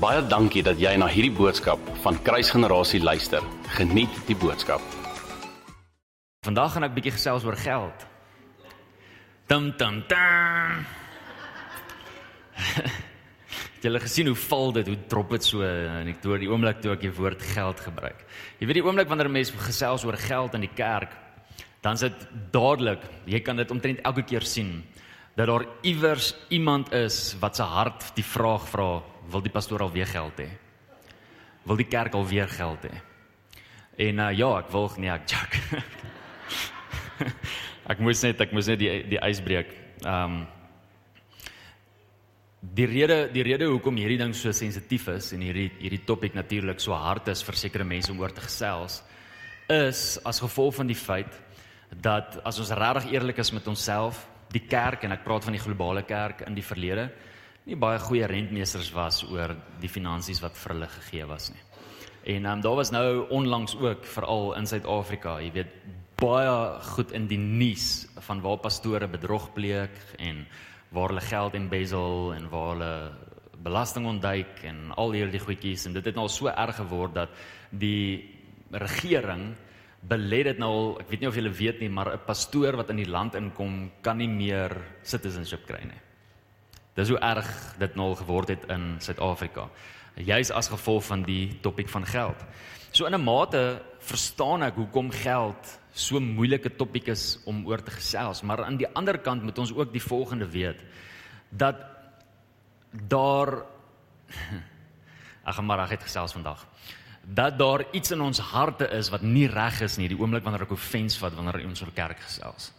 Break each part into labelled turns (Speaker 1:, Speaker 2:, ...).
Speaker 1: Baie dankie dat jy na hierdie boodskap van Kruisgenerasie luister. Geniet die boodskap.
Speaker 2: Vandag gaan ek bietjie gesels oor geld. Tum tum tum. Het julle gesien hoe val dit, hoe drop dit so en ek toe die oomblik toe ek die woord geld gebruik. Jy weet die oomblik wanneer 'n mens gesels oor geld in die kerk, dan is dit dadelik, jy kan dit omtrent elke keer sien dat daar iewers iemand is wat se hart die vraag vra, wil die pastoor al weer geld hê? Wil die kerk al weer geld hê? En uh, ja, ek wil nee, ek jak. ek moes net ek moes net die die ys breek. Ehm um, die rede die rede hoekom hierdie ding so sensitief is en hierdie hierdie topik natuurlik so hard is vir sekere mense om oor te gesels is as gevolg van die feit dat as ons regtig eerlik is met onsself, die kerk en ek praat van die globale kerk in die verlede nie baie goeie rentmeesters was oor die finansies wat vir hulle gegee was nie. En um, daar was nou onlangs ook veral in Suid-Afrika, jy weet baie goed in die nuus van waar pastore bedrog pleeg en waar hulle geld embezzle en waar hulle belasting ontduik en al hierdie goedjies en dit het nou al so erg geword dat die regering belê dit nou al, ek weet nie of julle weet nie, maar 'n pastoor wat in die land inkom kan nie meer citizenship kry nie. Dis hoe erg dit nou al geword het in Suid-Afrika. Juis as gevolg van die topik van geld. So in 'n mate verstaan ek hoekom geld so 'n moeilike topik is om oor te gesels, maar aan die ander kant moet ons ook die volgende weet dat daar Ag maar reg het gesels vandag. Dat daar iets in ons harte is wat nie reg is nie die oomblik wanneer ek offens vat wanneer ons oor kerk gesels.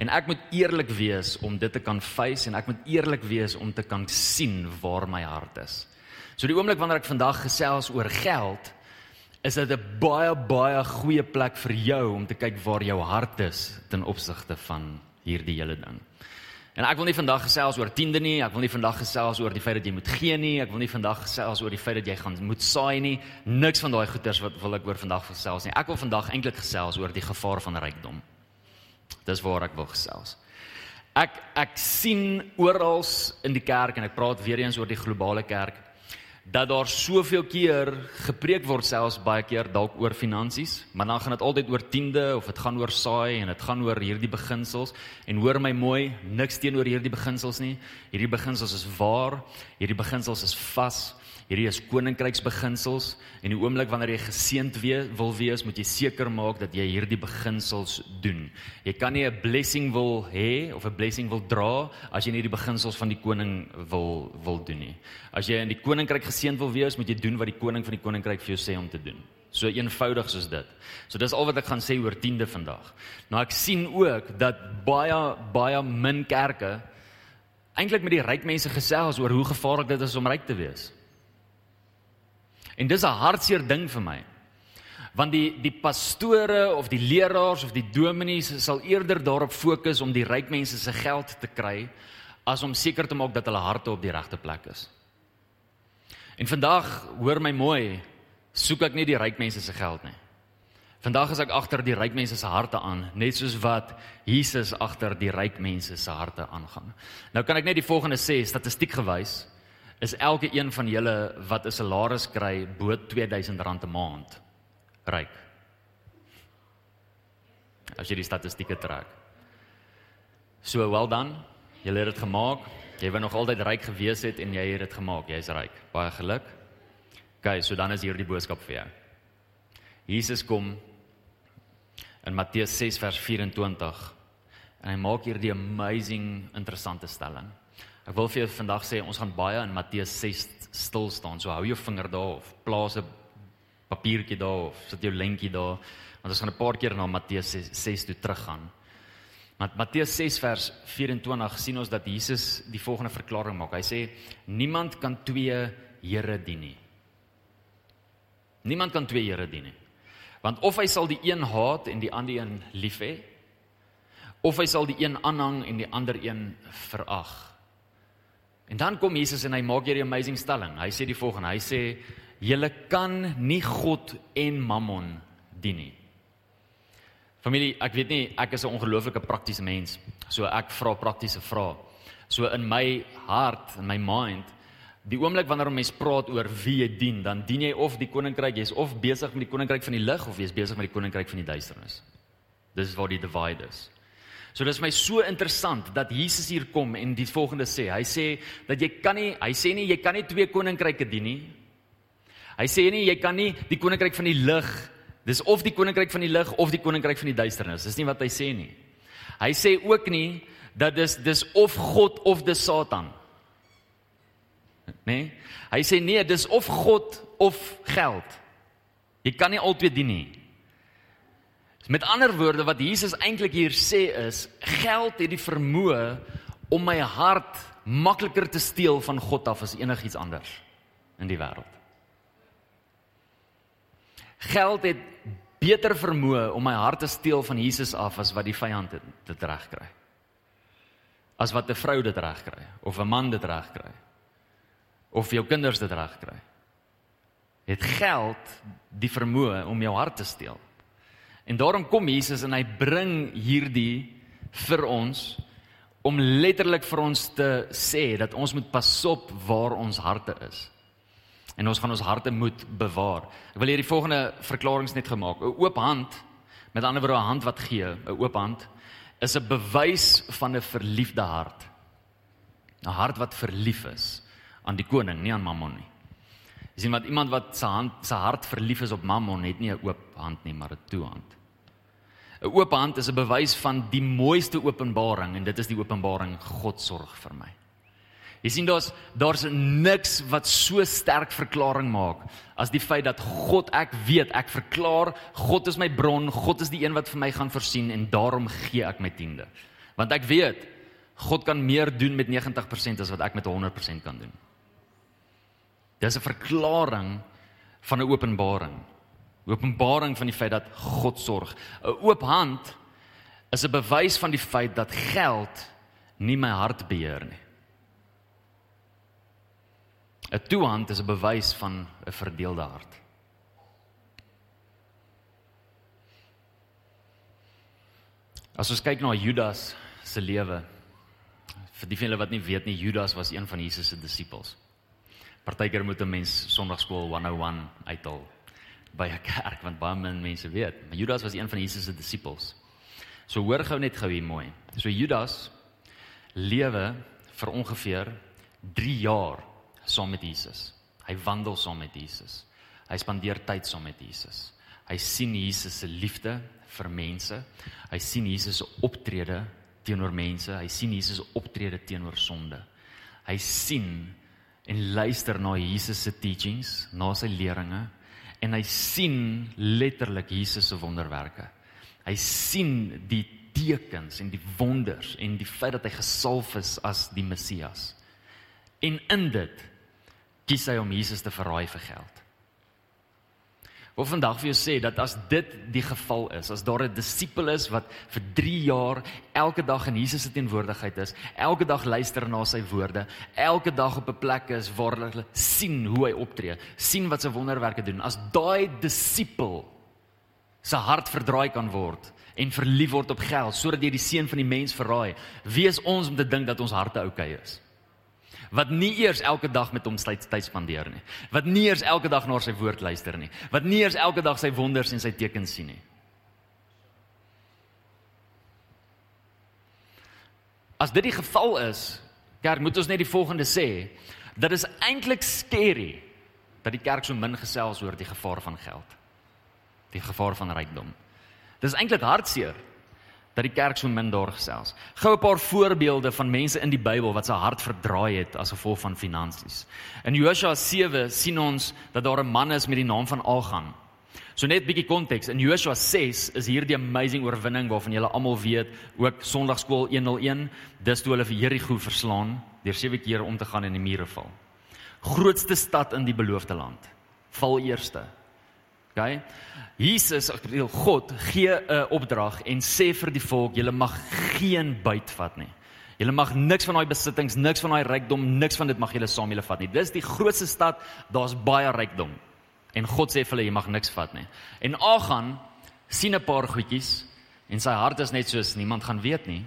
Speaker 2: En ek moet eerlik wees om dit te kan face en ek moet eerlik wees om te kan sien waar my hart is. So die oomblik wanneer ek vandag gesels oor geld, is dit 'n baie baie goeie plek vir jou om te kyk waar jou hart is ten opsigte van hierdie hele ding. En ek wil nie vandag gesels oor tiende nie, ek wil nie vandag gesels oor die feit dat jy moet gee nie, ek wil nie vandag gesels oor die feit dat jy gaan moet saai nie. Niks van daai goeters wat wil ek oor vandag gesels nie. Ek wil vandag eintlik gesels oor die gevaar van rykdom. Dis waar ek wil gesels. Ek ek sien oral in die kerk en ek praat weer eens oor die globale kerk dat daar soveel keer gepreek word selfs baie keer dalk oor finansies, maar dan gaan dit altyd oor tiende of dit gaan oor saai en dit gaan oor hierdie beginsels en hoor my mooi, niks teenoor hierdie beginsels nie. Hierdie beginsels is waar, hierdie beginsels is vas. Hierdie is koninkryksbeginsels en die oomblik wanneer jy geseënd wees, wil wees, moet jy seker maak dat jy hierdie beginsels doen. Jy kan nie 'n blessing wil hê of 'n blessing wil dra as jy nie die beginsels van die koning wil wil doen nie. As jy in die koninkryk geseënd wil wees, moet jy doen wat die koning van die koninkryk vir jou sê om te doen. So eenvoudig soos dit. So dis al wat ek gaan sê oor tiende vandag. Nou ek sien ook dat baie baie min kerke eintlik met die ryk mense gesels oor hoe gevaarlik dit is om ryk te wees. En dis 'n hartseer ding vir my. Want die die pastore of die leraars of die dominees sal eerder daarop fokus om die ryk mense se geld te kry as om seker te maak dat hulle harte op die regte plek is. En vandag, hoor my mooi, soek ek nie die ryk mense se geld nie. Vandag is ek agter die ryk mense se harte aan, net soos wat Jesus agter die ryk mense se harte aangaan. Nou kan ek net die volgende sê, statistiek gewys, is elke een van julle wat 'n salaris kry bo R2000 'n maand ryk. As jy die statistieke trek. So wel dan, jy het dit gemaak. Jy wou nog altyd ryk gewees het en jy het dit gemaak. Jy's ryk. Baie geluk. OK, so dan is hier die boodskap vir jou. Jesus kom in Matteus 6 vers 24 en hy maak hier die amazing interessante stelling. Ek wil vir jou vandag sê ons gaan baie in Matteus 6 stil staan. So hou jou vinger daar of plaas 'n papiertjie daar of sit jou lentjie daar want ons gaan 'n paar keer na Matteus 6, 6 toe teruggaan. Maar Matteus 6 vers 24 sien ons dat Jesus die volgende verklaring maak. Hy sê niemand kan twee here dien nie. Niemand kan twee here dien nie. Want of hy sal die een haat en die ander een lief hê, of hy sal die een aanhang en die ander een verag. En dan kom Jesus en hy maak hierdie amazing stelling. Hy sê die volgende. Hy sê julle kan nie God en Mammon dien nie. Familie, ek weet nie, ek is 'n ongelooflike praktiese mens. So ek vra praktiese vrae. So in my hart en my mind Die oomblik wanneer 'n mens praat oor wie jy dien, dan dien jy of die koninkryk, jy's of besig met die koninkryk van die lig of jy's besig met die koninkryk van die duisternis. Dis waar die divide is. So dis my so interessant dat Jesus hier kom en die volgende sê. Hy sê dat jy kan nie, hy sê nie jy kan nie twee koninkryke dien nie. Hy sê nie jy kan nie die koninkryk van die lig, dis of die koninkryk van die lig of die koninkryk van die duisternis. Dis nie wat hy sê nie. Hy sê ook nie dat dis dis of God of dis Satan. Nee. Hy sê nee, dis of God of geld. Jy kan nie albei dien nie. Met ander woorde wat Jesus eintlik hier sê is geld het die vermoë om my hart makliker te steel van God af as enigiets anders in die wêreld. Geld het beter vermoë om my hart te steel van Jesus af as wat die vyand dit, dit regkry. As wat 'n vrou dit regkry of 'n man dit regkry of jou kinders dit regkry. Het geld die vermoë om jou hart te steel. En daarom kom Jesus en hy bring hierdie vir ons om letterlik vir ons te sê dat ons moet pasop waar ons harte is. En ons gaan ons harte moet bewaar. Ek wil hier die volgende verklaringe net gemaak. 'n Oop hand, met ander woorde 'n hand wat gee, 'n oop hand is 'n bewys van 'n verliefde hart. 'n Hart wat verlief is aan die koning, nie aan Mammon nie. Jy sien wat iemand wat sy hand sy hart verlief is op Mammon het nie 'n oop hand nie, maar 'n toe hand. 'n Oop hand is 'n bewys van die mooiste openbaring en dit is die openbaring God sorg vir my. Jy sien daar's daar's niks wat so sterk verklaring maak as die feit dat God ek weet ek verklaar God is my bron, God is die een wat vir my gaan voorsien en daarom gee ek my tiende. Want ek weet God kan meer doen met 90% as wat ek met 100% kan doen. Dis 'n verklaring van 'n openbaring. Openbaring van die feit dat God sorg. 'n Oop hand is 'n bewys van die feit dat geld nie my hart beheer nie. 'n Toe hand is 'n bewys van 'n verdeelde hart. As ons kyk na Judas se lewe, vir die van julle wat nie weet nie, Judas was een van Jesus se disippels. Partykeer moet 'n mens Sondagskool 101 uithaal by 'n kerk want baie min mense weet. Maar Judas was een van Jesus se disippels. So hoor gou net gou hier mooi. So Judas lewe vir ongeveer 3 jaar saam met Jesus. Hy wandel saam met Jesus. Hy spandeer tyd saam met Jesus. Hy sien Jesus se liefde vir mense. Hy sien Jesus se optrede teenoor mense. Hy sien Jesus se optrede teenoor sonde. Hy sien en luister na Jesus se teachings, na sy leringe en hy sien letterlik Jesus se wonderwerke. Hy sien die tekens en die wonders en die feit dat hy gesalf is as die Messias. En in dit kies hy om Jesus te verraai vir geld wil vandag vir jou sê dat as dit die geval is, as daar 'n disipel is wat vir 3 jaar elke dag in Jesus se teenwoordigheid is, elke dag luister na sy woorde, elke dag op 'n plek is waar hulle sien hoe hy optree, sien wat sy wonderwerke doen, as daai disipel se hart verdraai kan word en verlief word op geld sodat jy die seun van die mens verraai, wie is ons om te dink dat ons harte oukei okay is? Wat nie eers elke dag met hom tyd spandeer nie. Wat nie eers elke dag na sy woord luister nie. Wat nie eers elke dag sy wonders en sy tekens sien nie. As dit die geval is, kerk, moet ons net die volgende sê, dat is eintlik scary dat die kerk so min gesels oor die gevaar van geld. Die gevaar van rykdom. Dis eintlik hartseer dat die kerk so min daar gesels. Gou 'n paar voorbeelde van mense in die Bybel wat se hart verdraai het as gevolg van finansies. In Josua 7 sien ons dat daar 'n man is met die naam van Agan. So net bietjie konteks. In Josua 6 is hierdie amazing oorwinning waarvan julle almal weet, ook Sondagskool 101, dis toe hulle vir Jerigo verslaan deur sewe keer om te gaan en die mure val. Grootste stad in die beloofde land. Val eerste. OK. Jesus, ek bedoel God gee 'n opdrag en sê vir die volk, julle mag geen byt vat nie. Julle mag niks van daai besittings, niks van daai rykdom, niks van dit mag julle saam julle vat nie. Dis die grootste stad, daar's baie rykdom. En God sê vir hulle jy mag niks vat nie. En Agan sien 'n paar goedjies en sy hart is net soos niemand gaan weet nie.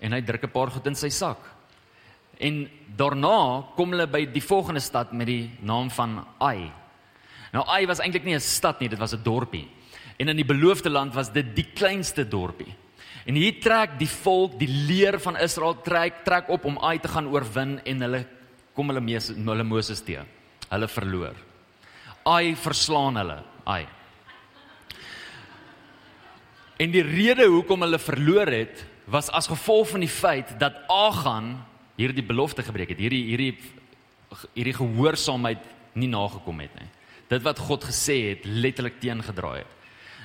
Speaker 2: En hy druk 'n paar goed in sy sak. En daarna kom hulle by die volgende stad met die naam van Ai. Nou Ai was eintlik nie 'n stad nie, dit was 'n dorpie. En in die beloofde land was dit die kleinste dorpie. En hier trek die volk, die leer van Israel trek trek op om Ai te gaan oorwin en hulle kom hulle mees hulle Moses te. Hulle verloor. Ai verslaan hulle. Ai. En die rede hoekom hulle verloor het, was as gevolg van die feit dat Agan hierdie belofte gebreek het, hierdie hierdie hierdie gehoorsaamheid nie nagekom het nie. Dit wat God gesê het, letterlik teengedraai het.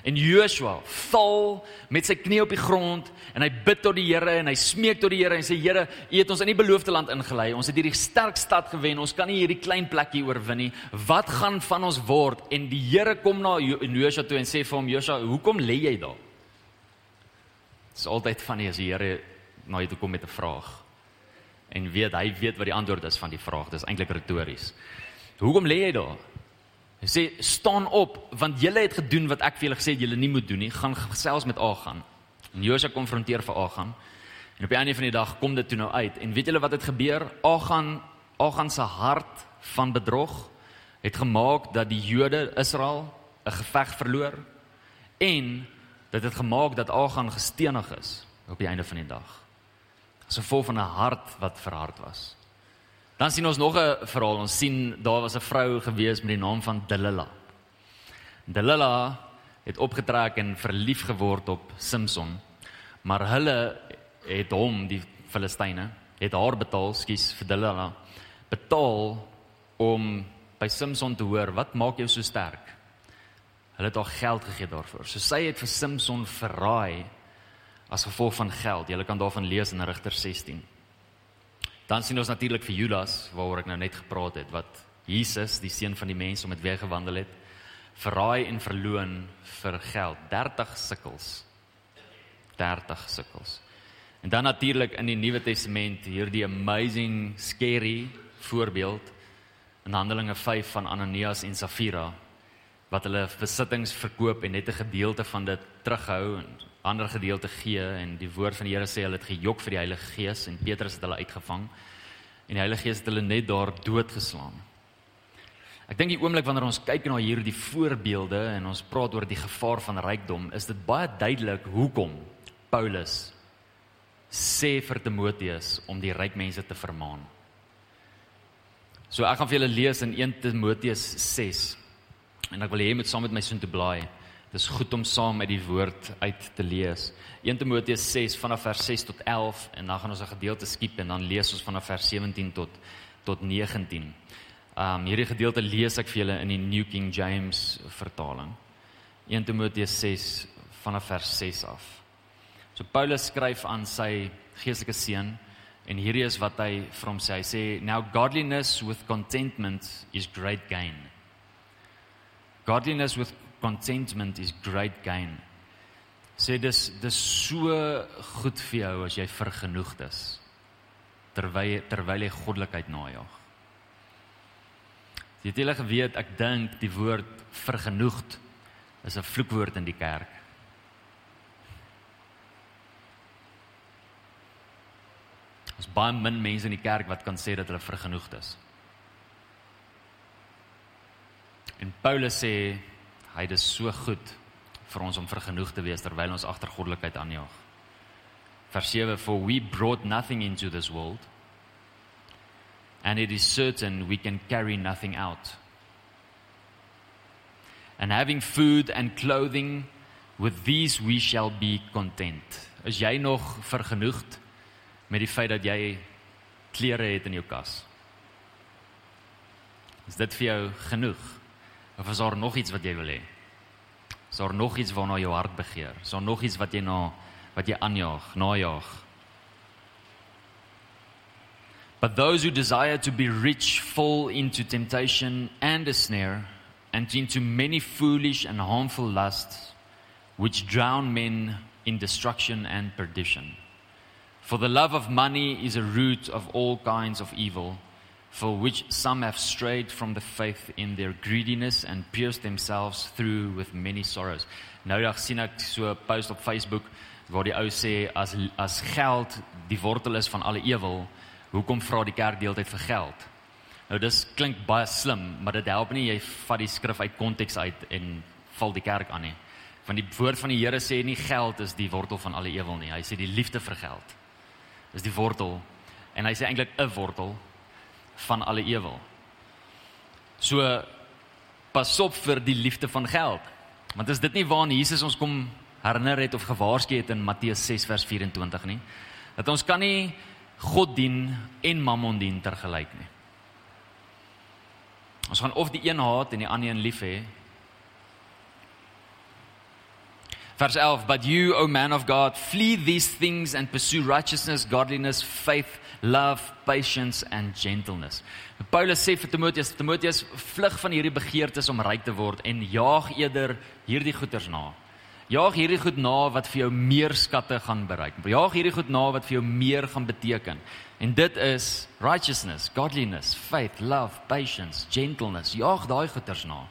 Speaker 2: En Joshua val met sy knie op die grond en hy bid tot die Here en hy smeek tot die Here en sê Here, U het ons in die beloofde land ingelei. Ons het hierdie sterk stad gewen. Ons kan nie hierdie klein plekkie oorwin nie. Wat gaan van ons word? En die Here kom na Joshua toe en sê vir hom, Joshua, hoekom lê jy daar? Dit is altyd van die as die Here na jou toe kom met 'n vraag. En weet hy weet wat die antwoord is van die vraag. Dit is eintlik retories. Hoekom lê jy daar? Hy sê staan op want julle het gedoen wat ek vir julle gesê het julle nie moet doen nie. Gaan gesels met Agan. En Josua konfronteer vir Agan. En op die einde van die dag kom dit toe nou uit. En weet julle wat het gebeur? Agan Agan se hart van bedrog het gemaak dat die Jode Israel 'n geveg verloor en dit het gemaak dat Agan gestenig is op die einde van die dag. As gevolg van 'n hart wat verhard was. Dan sien ons nog 'n verhaal. Ons sien daar was 'n vrou gewees met die naam van Delilah. Delilah het opgetrek en verlief geword op Samson. Maar hulle het hom, die Filistyne, het haar betaal, skus vir Delilah, betaal om by Samson te hoor, "Wat maak jou so sterk?" Hulle het haar geld gegee daarvoor. So sy het vir Samson verraai as gevolg van geld. Jy kan daarvan lees in Rigter 16. Dan sien ons natuurlik vir Judas waaroor ek nou net gepraat het wat Jesus, die seun van die mens om dit weer gewandel het, verraai en verloon vir geld, 30 sikkels. 30 sikkels. En dan natuurlik in die Nuwe Testament hierdie amazing scary voorbeeld in Handelinge 5 van Ananias en Safira wat hulle besittings verkoop en net 'n gedeelte van dit terughou en ander gedeelte gee en die woord van die Here sê hulle het gejok vir die Heilige Gees en Petrus het hulle uitgevang en die Heilige Gees het hulle net daar doodgeslaan. Ek dink die oomblik wanneer ons kyk na hierdie voorbeelde en ons praat oor die gevaar van rykdom, is dit baie duidelik hoekom Paulus sê vir Timoteus om die ryk mense te vermaan. So ek gaan vir julle lees in 1 Timoteus 6 en ek wil hê jy moet saam met my so intoe blaai. Dis goed om saam met die woord uit te lees. 1 Timoteus 6 vanaf vers 6 tot 11 en dan gaan ons 'n gedeelte skiep en dan lees ons vanaf vers 17 tot tot 19. Um hierdie gedeelte lees ek vir julle in die New King James vertaling. 1 Timoteus 6 vanaf vers 6 af. So Paulus skryf aan sy geestelike seun en hierdie is wat hy vir hom sê. Hy sê now godliness with contentment is great gain. Godliness with contentment is great gain. Sê dis dis so goed vir jou as jy vergenoegd is terwyl terwyl jy goddelikheid najag. Jy het hulle geweet ek dink die woord vergenoegd is 'n vloekwoord in die kerk. Ons baie min mense in die kerk wat kan sê dat hulle vergenoegd is. En Paulus sê hy dis so goed vir ons om vergenoeg te wees terwyl ons agter goddelikheid aanjaag. Vers 7 for we brought nothing into this world and it is certain we can carry nothing out. And having food and clothing with these we shall be content. Is jy nog vergenoegd met die feit dat jy klere het in jou kas? Is dit vir jou genoeg? Of is daar nog iets wat jy wil hê? Is daar nog iets waarna jou hart begeer? Is daar nog iets wat jy na wat jy aanjaag, najaag? But those who desire to be rich fall into temptation and a snare and into many foolish and harmful lusts which drown men in destruction and perdition. For the love of money is a root of all kinds of evil for which some have strayed from the faith in their greediness and pierced themselves through with many sorrows. Nou dag sien ek so 'n post op Facebook waar die ou sê as as geld die wortel is van alle ewel, hoekom vra die kerk deeltyd vir geld? Nou dis klink baie slim, maar dit help nie jy vat die skrif uit konteks uit en val die kerk aan nie. Want die woord van die Here sê nie geld is die wortel van alle ewel nie. Hy sê die liefde vir geld is die wortel en hy sê eintlik 'n wortel van alle ewel. So pas op vir die liefde van geld. Want is dit nie waarna Jesus ons kom herinner het of gewaarsku het in Matteus 6 vers 24 nie? Dat ons kan nie God dien en Mammon dien tergelyk nie. Ons gaan of die een haat en die ander een lief hê. Vers 11 But you O man of God flee these things and pursue righteousness godliness faith love patience and gentleness. Paulus sê vir Timoteus Timoteus vlug van hierdie begeertes om ryk te word en jaag eerder hierdie goeders na. Jaag hierdie goed na wat vir jou meer skatte gaan bereik. Jaag hierdie goed na wat vir jou meer gaan beteken. En dit is righteousness, godliness, faith, love, patience, gentleness. Jaag daai goeters na.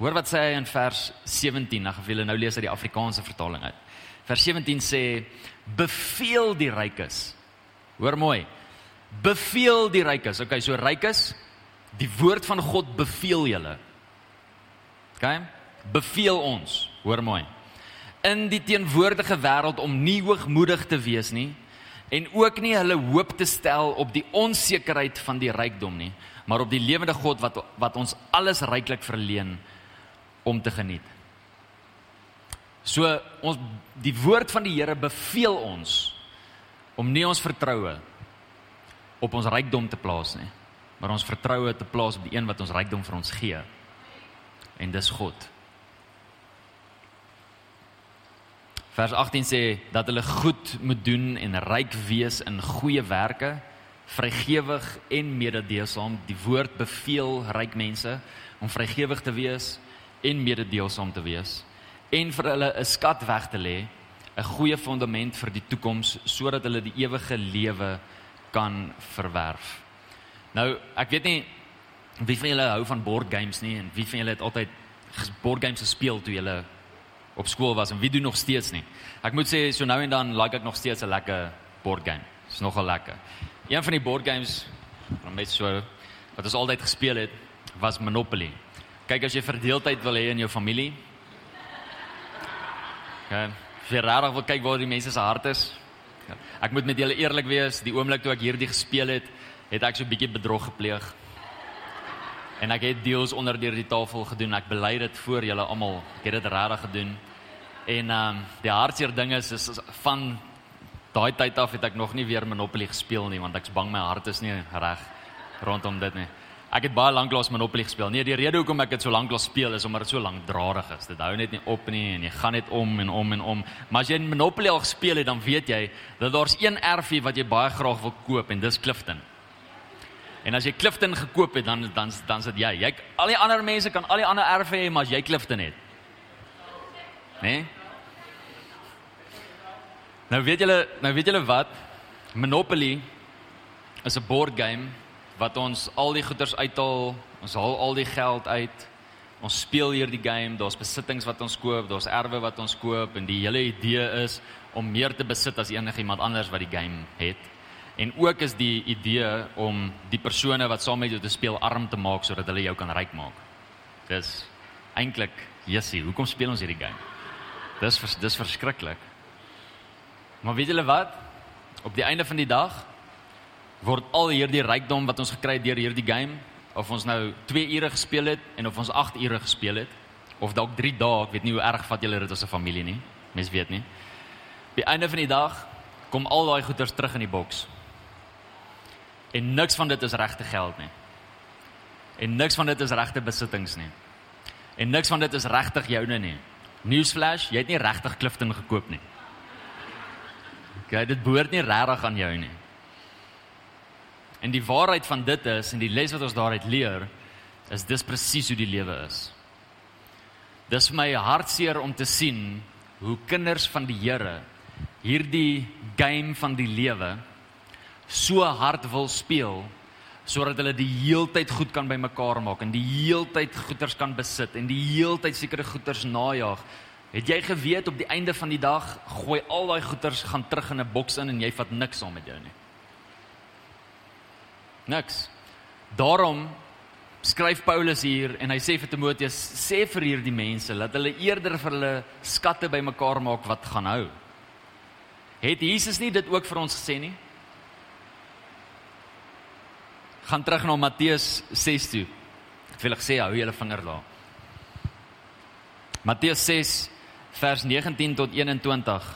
Speaker 2: Hoor wat sê hy in vers 17, dan gaan julle nou lees uit die Afrikaanse vertaling uit. Vers 17 sê beveel die rykes. Hoor mooi. Beveel die rykes. Okay, so rykes, die woord van God beveel julle. OK? Beveel ons. Hoor mooi. In die teenwoordige wêreld om nie hoogmoedig te wees nie, en ook nie hulle hoop te stel op die onsekerheid van die rykdom nie, maar op die lewende God wat wat ons alles ryklik verleen om te geniet. So ons die woord van die Here beveel ons om nie ons vertroue op ons rykdom te plaas nie, maar ons vertroue te plaas op die een wat ons rykdom vir ons gee. En dis God. Vers 18 sê dat hulle goed moet doen en ryk wees in goeie werke, vrygewig en mededeelsaam. Die woord beveel ryk mense om vrygewig te wees en mededeelsaam te wees en vir hulle 'n skat weg te lê, 'n goeie fondament vir die toekoms sodat hulle die ewige lewe kan verwerf. Nou, ek weet nie wie van julle hou van board games nie en wie van julle het altyd board games gespeel toe julle op skool was en wie doen nog steeds nie. Ek moet sê so nou en dan like ek nog steeds 'n lekker board game. Dis nogal lekker. Een van die board games wat net so wat ons altyd gespeel het was Monopoly. Kyk as jy verdeeldheid wil hê in jou familie. Ja, vir rarig wil kyk waar die mense se hart is. Ek moet met julle eerlik wees, die oomblik toe ek hierdie gespeel het, het ek so 'n bietjie bedrog gepleeg. En ek het deels onder deur die tafel gedoen. Ek bely dit voor julle almal. Ek het dit regtig gedoen. En ehm um, die hartseer ding is is van daai tyd af het ek nog nie weer Monopoly gespeel nie want ek's bang my hart is nie reg rondom dit nie. Ek het baie lank lank Monopoly gespeel. Nee, die rede hoekom ek dit so lank lank speel is omdat dit so lankdradig is. Dit hou net nie op nie en jy gaan net om en om en om. Maar as jy Monopoly al gespeel het, dan weet jy dat daar's een erfie wat jy baie graag wil koop en dis Clifton. En as jy Clifton gekoop het, dan dan dan sit jy. Jy al die ander mense kan al die ander erfe hê, maar as jy Clifton het. Né? Nee? Nou weet julle, nou weet julle wat? Monopoly is 'n board game wat ons al die goederes uithaal, ons haal al die geld uit. Ons speel hier die game, daar's besittings wat ons koop, daar's erwe wat ons koop en die hele idee is om meer te besit as enigiemand anders wat die game het. En ook is die idee om die persone wat saam met jou te speel arm te maak sodat hulle jou kan ryk maak. Dis eintlik Jessie, hoekom speel ons hierdie game? Dis dis verskriklik. Maar weet julle wat? Op die einde van die dag word al hierdie rykdom wat ons gekry het deur hierdie game, of ons nou 2 ure gespeel het en of ons 8 ure gespeel het, of dalk 3 dae, ek weet nie hoe erg vat julle dit as 'n familie nie. Mens weet nie. Op die einde van die dag kom al daai goederes terug in die boks. En niks van dit is regte geld nie. En niks van dit is regte besittings nie. En niks van dit is regtig joune nie. Newsflash, jy het nie regtig Clifton gekoop nie. Okay, dit behoort nie regtig aan jou nie. En die waarheid van dit is en die les wat ons daaruit leer is dis presies hoe die lewe is. Dis my hartseer om te sien hoe kinders van die Here hierdie game van die lewe so hard wil speel sodat hulle die heeltyd goed kan bymekaar maak en die heeltyd goederes kan besit en die heeltyd sekere goederes najag. Het jy geweet op die einde van die dag gooi al daai goederes gaan terug in 'n boks in en jy vat niks saam met jou nie. Niks. Daarom skryf Paulus hier en hy sê vir Timoteus, sê vir hierdie mense dat hulle eerder vir hulle skatte bymekaar maak wat gaan hou. Het Jesus nie dit ook vir ons gesê nie? Gaan terug na Matteus 6 toe. Ek wil gesê hou julle vinger daar. Matteus 6 vers 19 tot 21.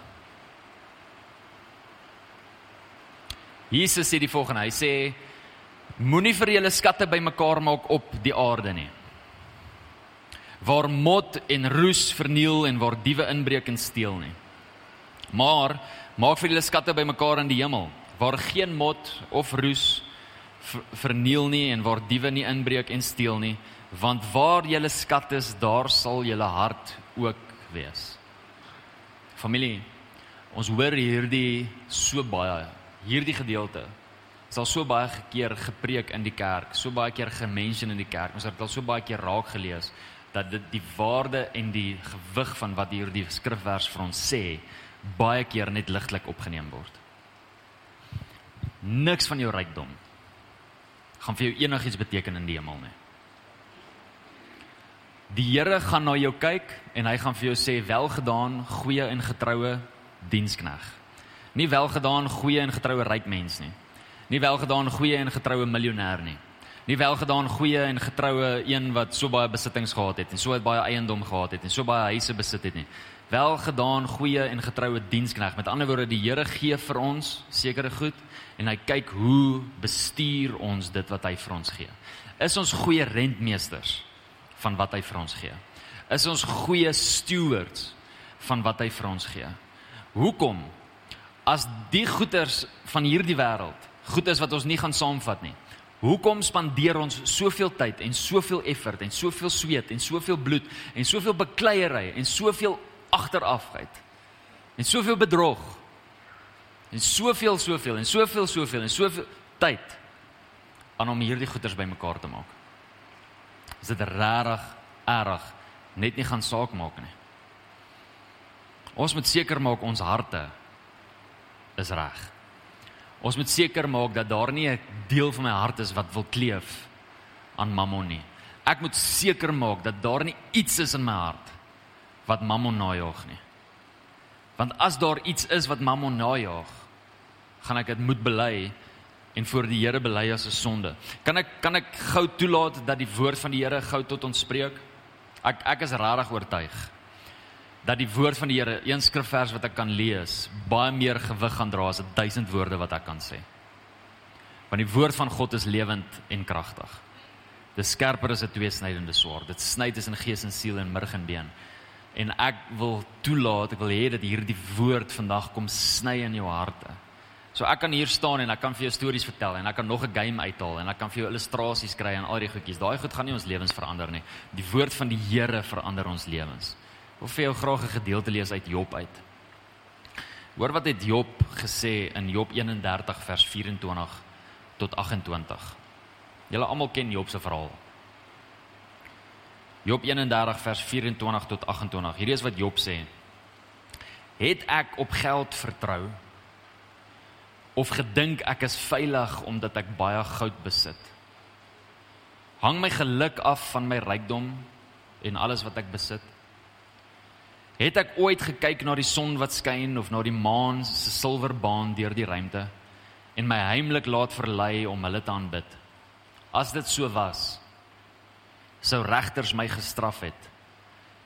Speaker 2: Jesus sê die volgende, hy sê moenie vir julle skatte bymekaar maak op die aarde nie. Waar mot en roes verniel en waar diewe inbreek en steel nie. Maar maak vir julle skatte bymekaar in die hemel waar geen mot of roes verniel nie en waar diewe nie inbreek en steel nie want waar julle skat is daar sal julle hart ook wees familie ons hoor hierdie so baie hierdie gedeelte sal so baie keer gepreek in die kerk so baie keer gemention in die kerk ons het al so baie keer raak gelees dat dit die waarde en die gewig van wat hierdie skrifvers vir ons sê baie keer net ligtelik opgeneem word niks van jou rykdom gaan vir jou enigiets beteken in die hemel nie. Die Here gaan na jou kyk en hy gaan vir jou sê welgedaan, goeie en getroue dienskneg. Nie welgedaan, goeie en getroue ryk mens nie. Nie welgedaan, goeie en getroue miljonair nie. Nie welgedaan, goeie en getroue een wat so baie besittings gehad het en so baie eiendom gehad het en so baie huise besit het nie. Welgedaan, goeie en getroue dienskneg. Met ander woorde, die Here gee vir ons sekere goed en hy kyk hoe bestuur ons dit wat hy vir ons gee. Is ons goeie rentmeesters van wat hy vir ons gee? Is ons goeie stewards van wat hy vir ons gee? Hoekom as die goeders van hierdie wêreld goed is wat ons nie gaan saamvat nie? Hoekom spandeer ons soveel tyd en soveel effort en soveel sweet en soveel bloed en soveel bekleierery en soveel agterafheid en soveel bedrog en soveel soveel en soveel soveel en soveel tyd aan om hierdie goeders bymekaar te maak. Is dit regtig erg net nie gaan saak maak nie. Ons moet seker maak ons harte is reg. Ons moet seker maak dat daar nie 'n deel van my hart is wat wil kleef aan Mammon nie. Ek moet seker maak dat daar nie iets is in my hart wat Mammon najag nie. Want as daar iets is wat Mammon najag, gaan ek dit moet bely en voor die Here bely as 'n sonde. Kan ek kan ek gou toelaat dat die woord van die Here gou tot ons spreek? Ek ek is regtig oortuig dat die woord van die Here, een skrifvers wat ek kan lees, baie meer gewig gaan dra as 1000 woorde wat ek kan sê. Want die woord van God is lewend en kragtig. Dit skerper as 'n tweesnydende swaard. Dit sny tussen gees en siel en murg en been. En ek wil toelaat, ek wil hê dat hierdie woord vandag kom sny in jou harte. So ek kan hier staan en ek kan vir jou stories vertel en ek kan nog 'n game uithaal en ek kan vir jou illustrasies kry en al die goedjies. Daai goed gaan nie ons lewens verander nie. Die woord van die Here verander ons lewens. Wil vir jou graag 'n gedeelte lees uit Job uit. Hoor wat het Job gesê in Job 31 vers 24 tot 28. Julle almal ken Job se verhaal. Job 31 vers 24 tot 28. Hierdie is wat Job sê. Het ek op geld vertrou? of gedink ek is veilig omdat ek baie goud besit. Hang my geluk af van my rykdom en alles wat ek besit. Het ek ooit gekyk na die son wat skyn of na die maan se silverbaan deur die ruimte en my heimlik laat verlei om hulle te aanbid? As dit so was, sou regters my gestraf het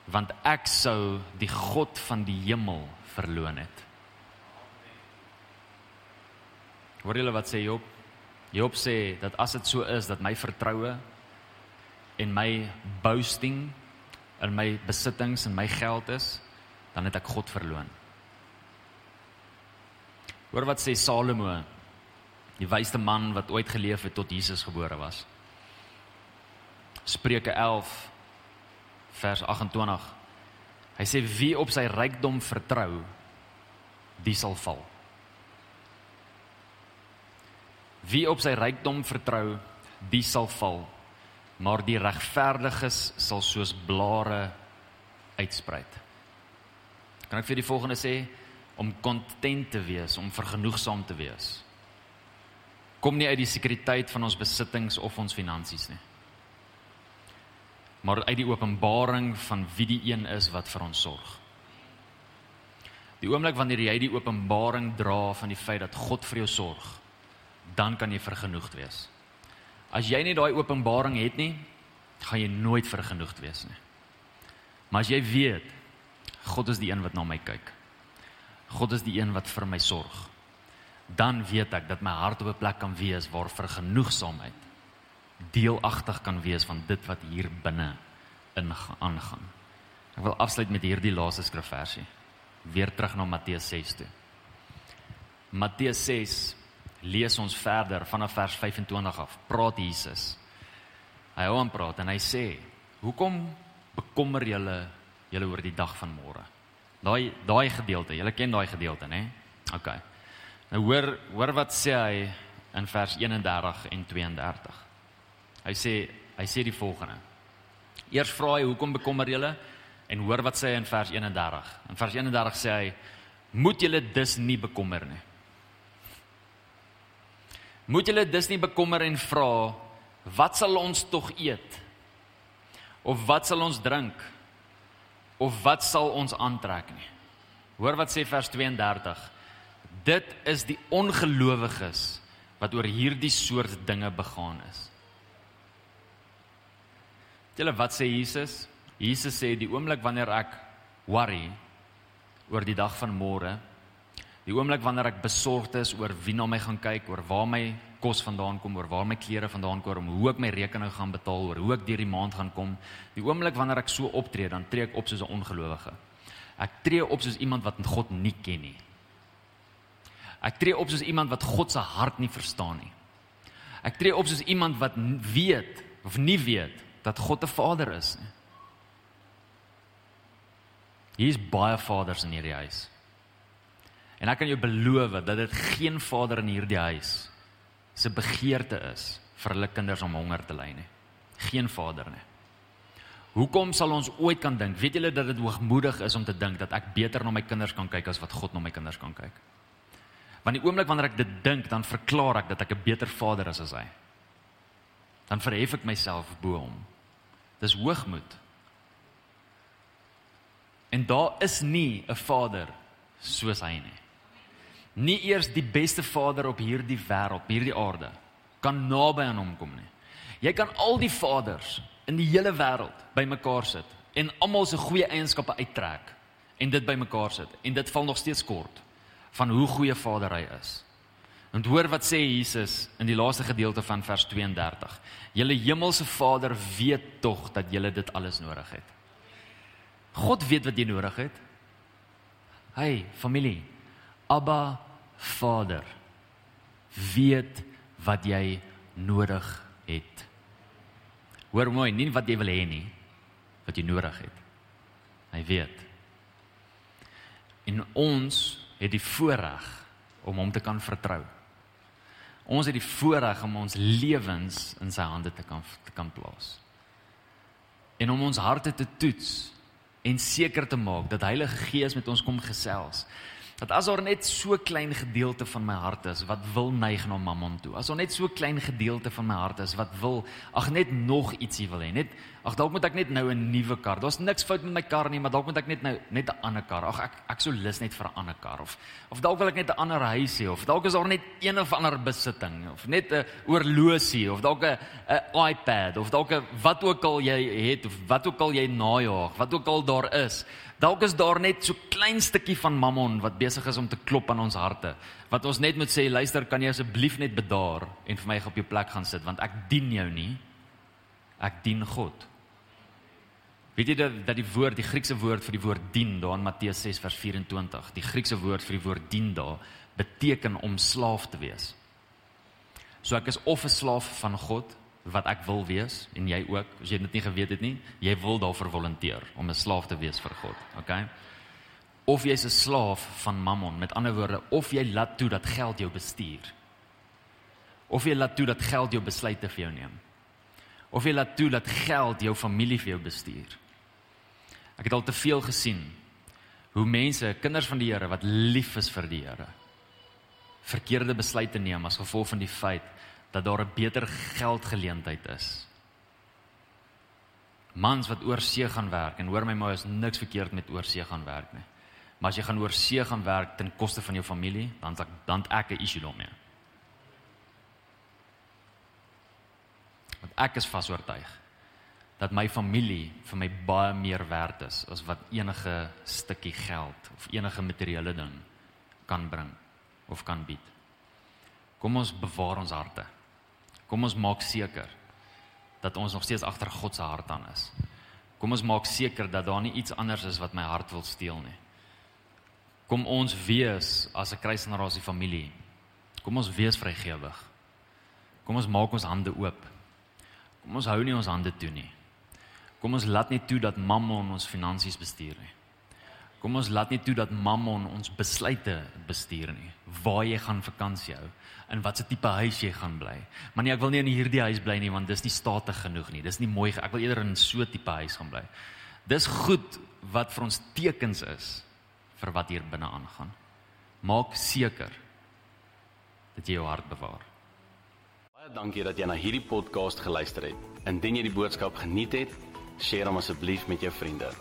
Speaker 2: want ek sou die God van die hemel verloon het. Hoor julle wat sê Job? Job sê dat as dit so is dat my vertroue en my boasting in my besittings en my geld is, dan het ek God verloon. Hoor wat sê Salomo, die wysste man wat ooit geleef het tot Jesus gebore was. Spreuke 11 vers 28. Hy sê wie op sy rykdom vertrou, die sal val. Wie op sy rykdom vertrou, die sal val. Maar die regverdiges sal soos blare uitspruit. Kan ek vir die volgende sê om kontent te wees, om vergenoegsaam te wees. kom nie uit die sekuriteit van ons besittings of ons finansies nie. Maar uit die openbaring van wie die een is wat vir ons sorg. Die oomblik wanneer jy die openbaring dra van die feit dat God vir jou sorg, dan kan jy vergenoegd wees. As jy nie daai openbaring het nie, gaan jy nooit vergenoegd wees nie. Maar as jy weet God is die een wat na my kyk. God is die een wat vir my sorg. Dan weet ek dat my hart op 'n plek kan wees waar vergenoegsaamheid deelagtig kan wees van dit wat hier binne in aangaan. Ek wil afsluit met hierdie laaste skrifversie weer terug na Matteus 6 toe. Matteus 6 lees ons verder vanaf vers 25 af. Praat Jesus. Hy hou aan praat en hy sê: "Hoekom bekommer julle julle oor die dag van môre?" Daai daai gedeelte, julle ken daai gedeelte, né? OK. Nou hoor hoor wat sê hy in vers 31 en 32. Hy sê hy sê die volgende. Eers vra hy: "Hoekom bekommer julle?" En hoor wat sê hy in vers 31. In vers 31 sê hy: "Moet julle dus nie bekommer nie." Moet julle dus nie bekommer en vra: "Wat sal ons tog eet?" Of wat sal ons drink? Of wat sal ons aantrek nie? Hoor wat sê vers 32. Dit is die ongelowiges wat oor hierdie soort dinge begaan is. Julle wat sê Jesus? Jesus sê die oomblik wanneer ek worry oor die dag van môre, die oomblik wanneer ek besorgd is oor wie na my gaan kyk, oor waar my kos vandaan kom, oor waar my klere vandaan kom, hoe ek my rekening gaan betaal, oor hoe ek deur die maand gaan kom, die oomblik wanneer ek so optree, dan tree ek op soos 'n ongelowige. Ek tree op soos iemand wat God nie ken nie. Ek tree op soos iemand wat God se hart nie verstaan nie. Ek tree op soos iemand wat weet of nie weet dat God 'n Vader is nie. Hier's baie vaders in hierdie huis. En ek kan jou beloof dat dit geen vader in hierdie huis se begeerte is vir hulle kinders om honger te ly nie. Geen vader nie. Hoekom sal ons ooit kan dink? Weet julle dat dit hoogmoedig is om te dink dat ek beter na my kinders kan kyk as wat God na my kinders kan kyk? Want die oomblik wanneer ek dit dink, dan verklaar ek dat ek 'n beter vader is as hy. Dan verhef ek myself bo hom. Dis hoogmoed. En daar is nie 'n vader soos hy nie. Nie eers die beste vader op hierdie wêreld, hierdie aarde kan naby aan hom kom nie. Jy kan al die vaders in die hele wêreld bymekaar sit en almal se goeie eienskappe uittrek en dit bymekaar sit en dit val nog steeds kort van hoe goeie vader hy is. En hoor wat sê Jesus in die laaste gedeelte van vers 32. Julle hemelse Vader weet tog dat julle dit alles nodig het. God weet wat jy nodig het. Hey, familie. Abba Vader weet wat jy nodig het. Hoor mooi, nie wat jy wil hê nie, wat jy nodig het. Hy weet. En ons het die voorreg om hom te kan vertrou. Ons het die voorreg om ons lewens in sy hande te kan te kan plaas. En om ons harte te toets en seker te maak dat Heilige Gees met ons kom gesels. Dat as daar net so klein gedeelte van my hart is wat wil neig na Mammon toe. As daar net so klein gedeelte van my hart is wat wil ag net nog ietsie wil hê. Net ag dalk moet ek net nou 'n nuwe kar. Daar's niks fout met my kar nie, maar dalk moet ek net nou net 'n ander kar. Ag ek ek sou lus net vir 'n ander kar of of dalk wil ek net 'n ander huis hê of dalk is daar net een of ander besitting of net 'n oorlosie of dalk 'n 'n iPad of dalk 'n wat ook al jy het of wat ook al jy najaag, wat ook al daar is. Dalk is daar net so klein stukkie van Mammon wat besig is om te klop aan ons harte. Wat ons net moet sê, luister, kan jy asseblief net bedaar en vir my op jou plek gaan sit want ek dien jou nie. Ek dien God. Weet jy dat dat die woord, die Griekse woord vir die woord dien daar in Matteus 6 vers 24, die Griekse woord vir die woord dien daar beteken om slaaf te wees. So ek is of 'n slaaf van God wat ek wil wees en jy ook as jy dit nie geweet het nie jy wil daarvoor volunteer om 'n slaaf te wees vir God okay of jy's 'n slaaf van mammon met ander woorde of jy laat toe dat geld jou bestuur of jy laat toe dat geld jou besluite vir jou neem of jy laat toe dat geld jou familie vir jou bestuur. Ek het al te veel gesien hoe mense kinders van die Here wat lief is vir die Here verkeerde besluite neem as gevolg van die feit dat daar 'n beter geldgeleentheid is. Mans wat oor see gaan werk en hoor my maar is niks verkeerd met oor see gaan werk nie. Maar as jy gaan oor see gaan werk ten koste van jou familie, dan dan ek 'n issue daarmee. Want ek is vasoortuig dat my familie vir my baie meer werd is as wat enige stukkie geld of enige materiële ding kan bring of kan bied. Kom ons bewaar ons harte. Kom ons maak seker dat ons nog steeds agter God se hart aan is. Kom ons maak seker dat daar nie iets anders is wat my hart wil steel nie. Kom ons wees as 'n kruisgenerasie familie. Kom ons wees vrygewig. Kom ons maak ons hande oop. Kom ons hou nie ons hande toe nie. Kom ons laat nie toe dat Mammon ons finansies bestuur nie. Kom ons laat nie toe dat Mammon ons besluite bestuur nie. Waar jy gaan vakansie hou, in watter tipe huis jy gaan bly. Maar nee, ek wil nie in hierdie huis bly nie want dis nie statig genoeg nie. Dis nie mooi. Ek wil eerder in so 'n tipe huis gaan bly. Dis goed wat vir ons tekens is vir wat hier binne aangaan. Maak seker dat jy jou hart bewaar.
Speaker 1: Baie dankie dat jy na hierdie podcast geluister het. Indien jy die boodskap geniet het, deel hom asseblief met jou vriende.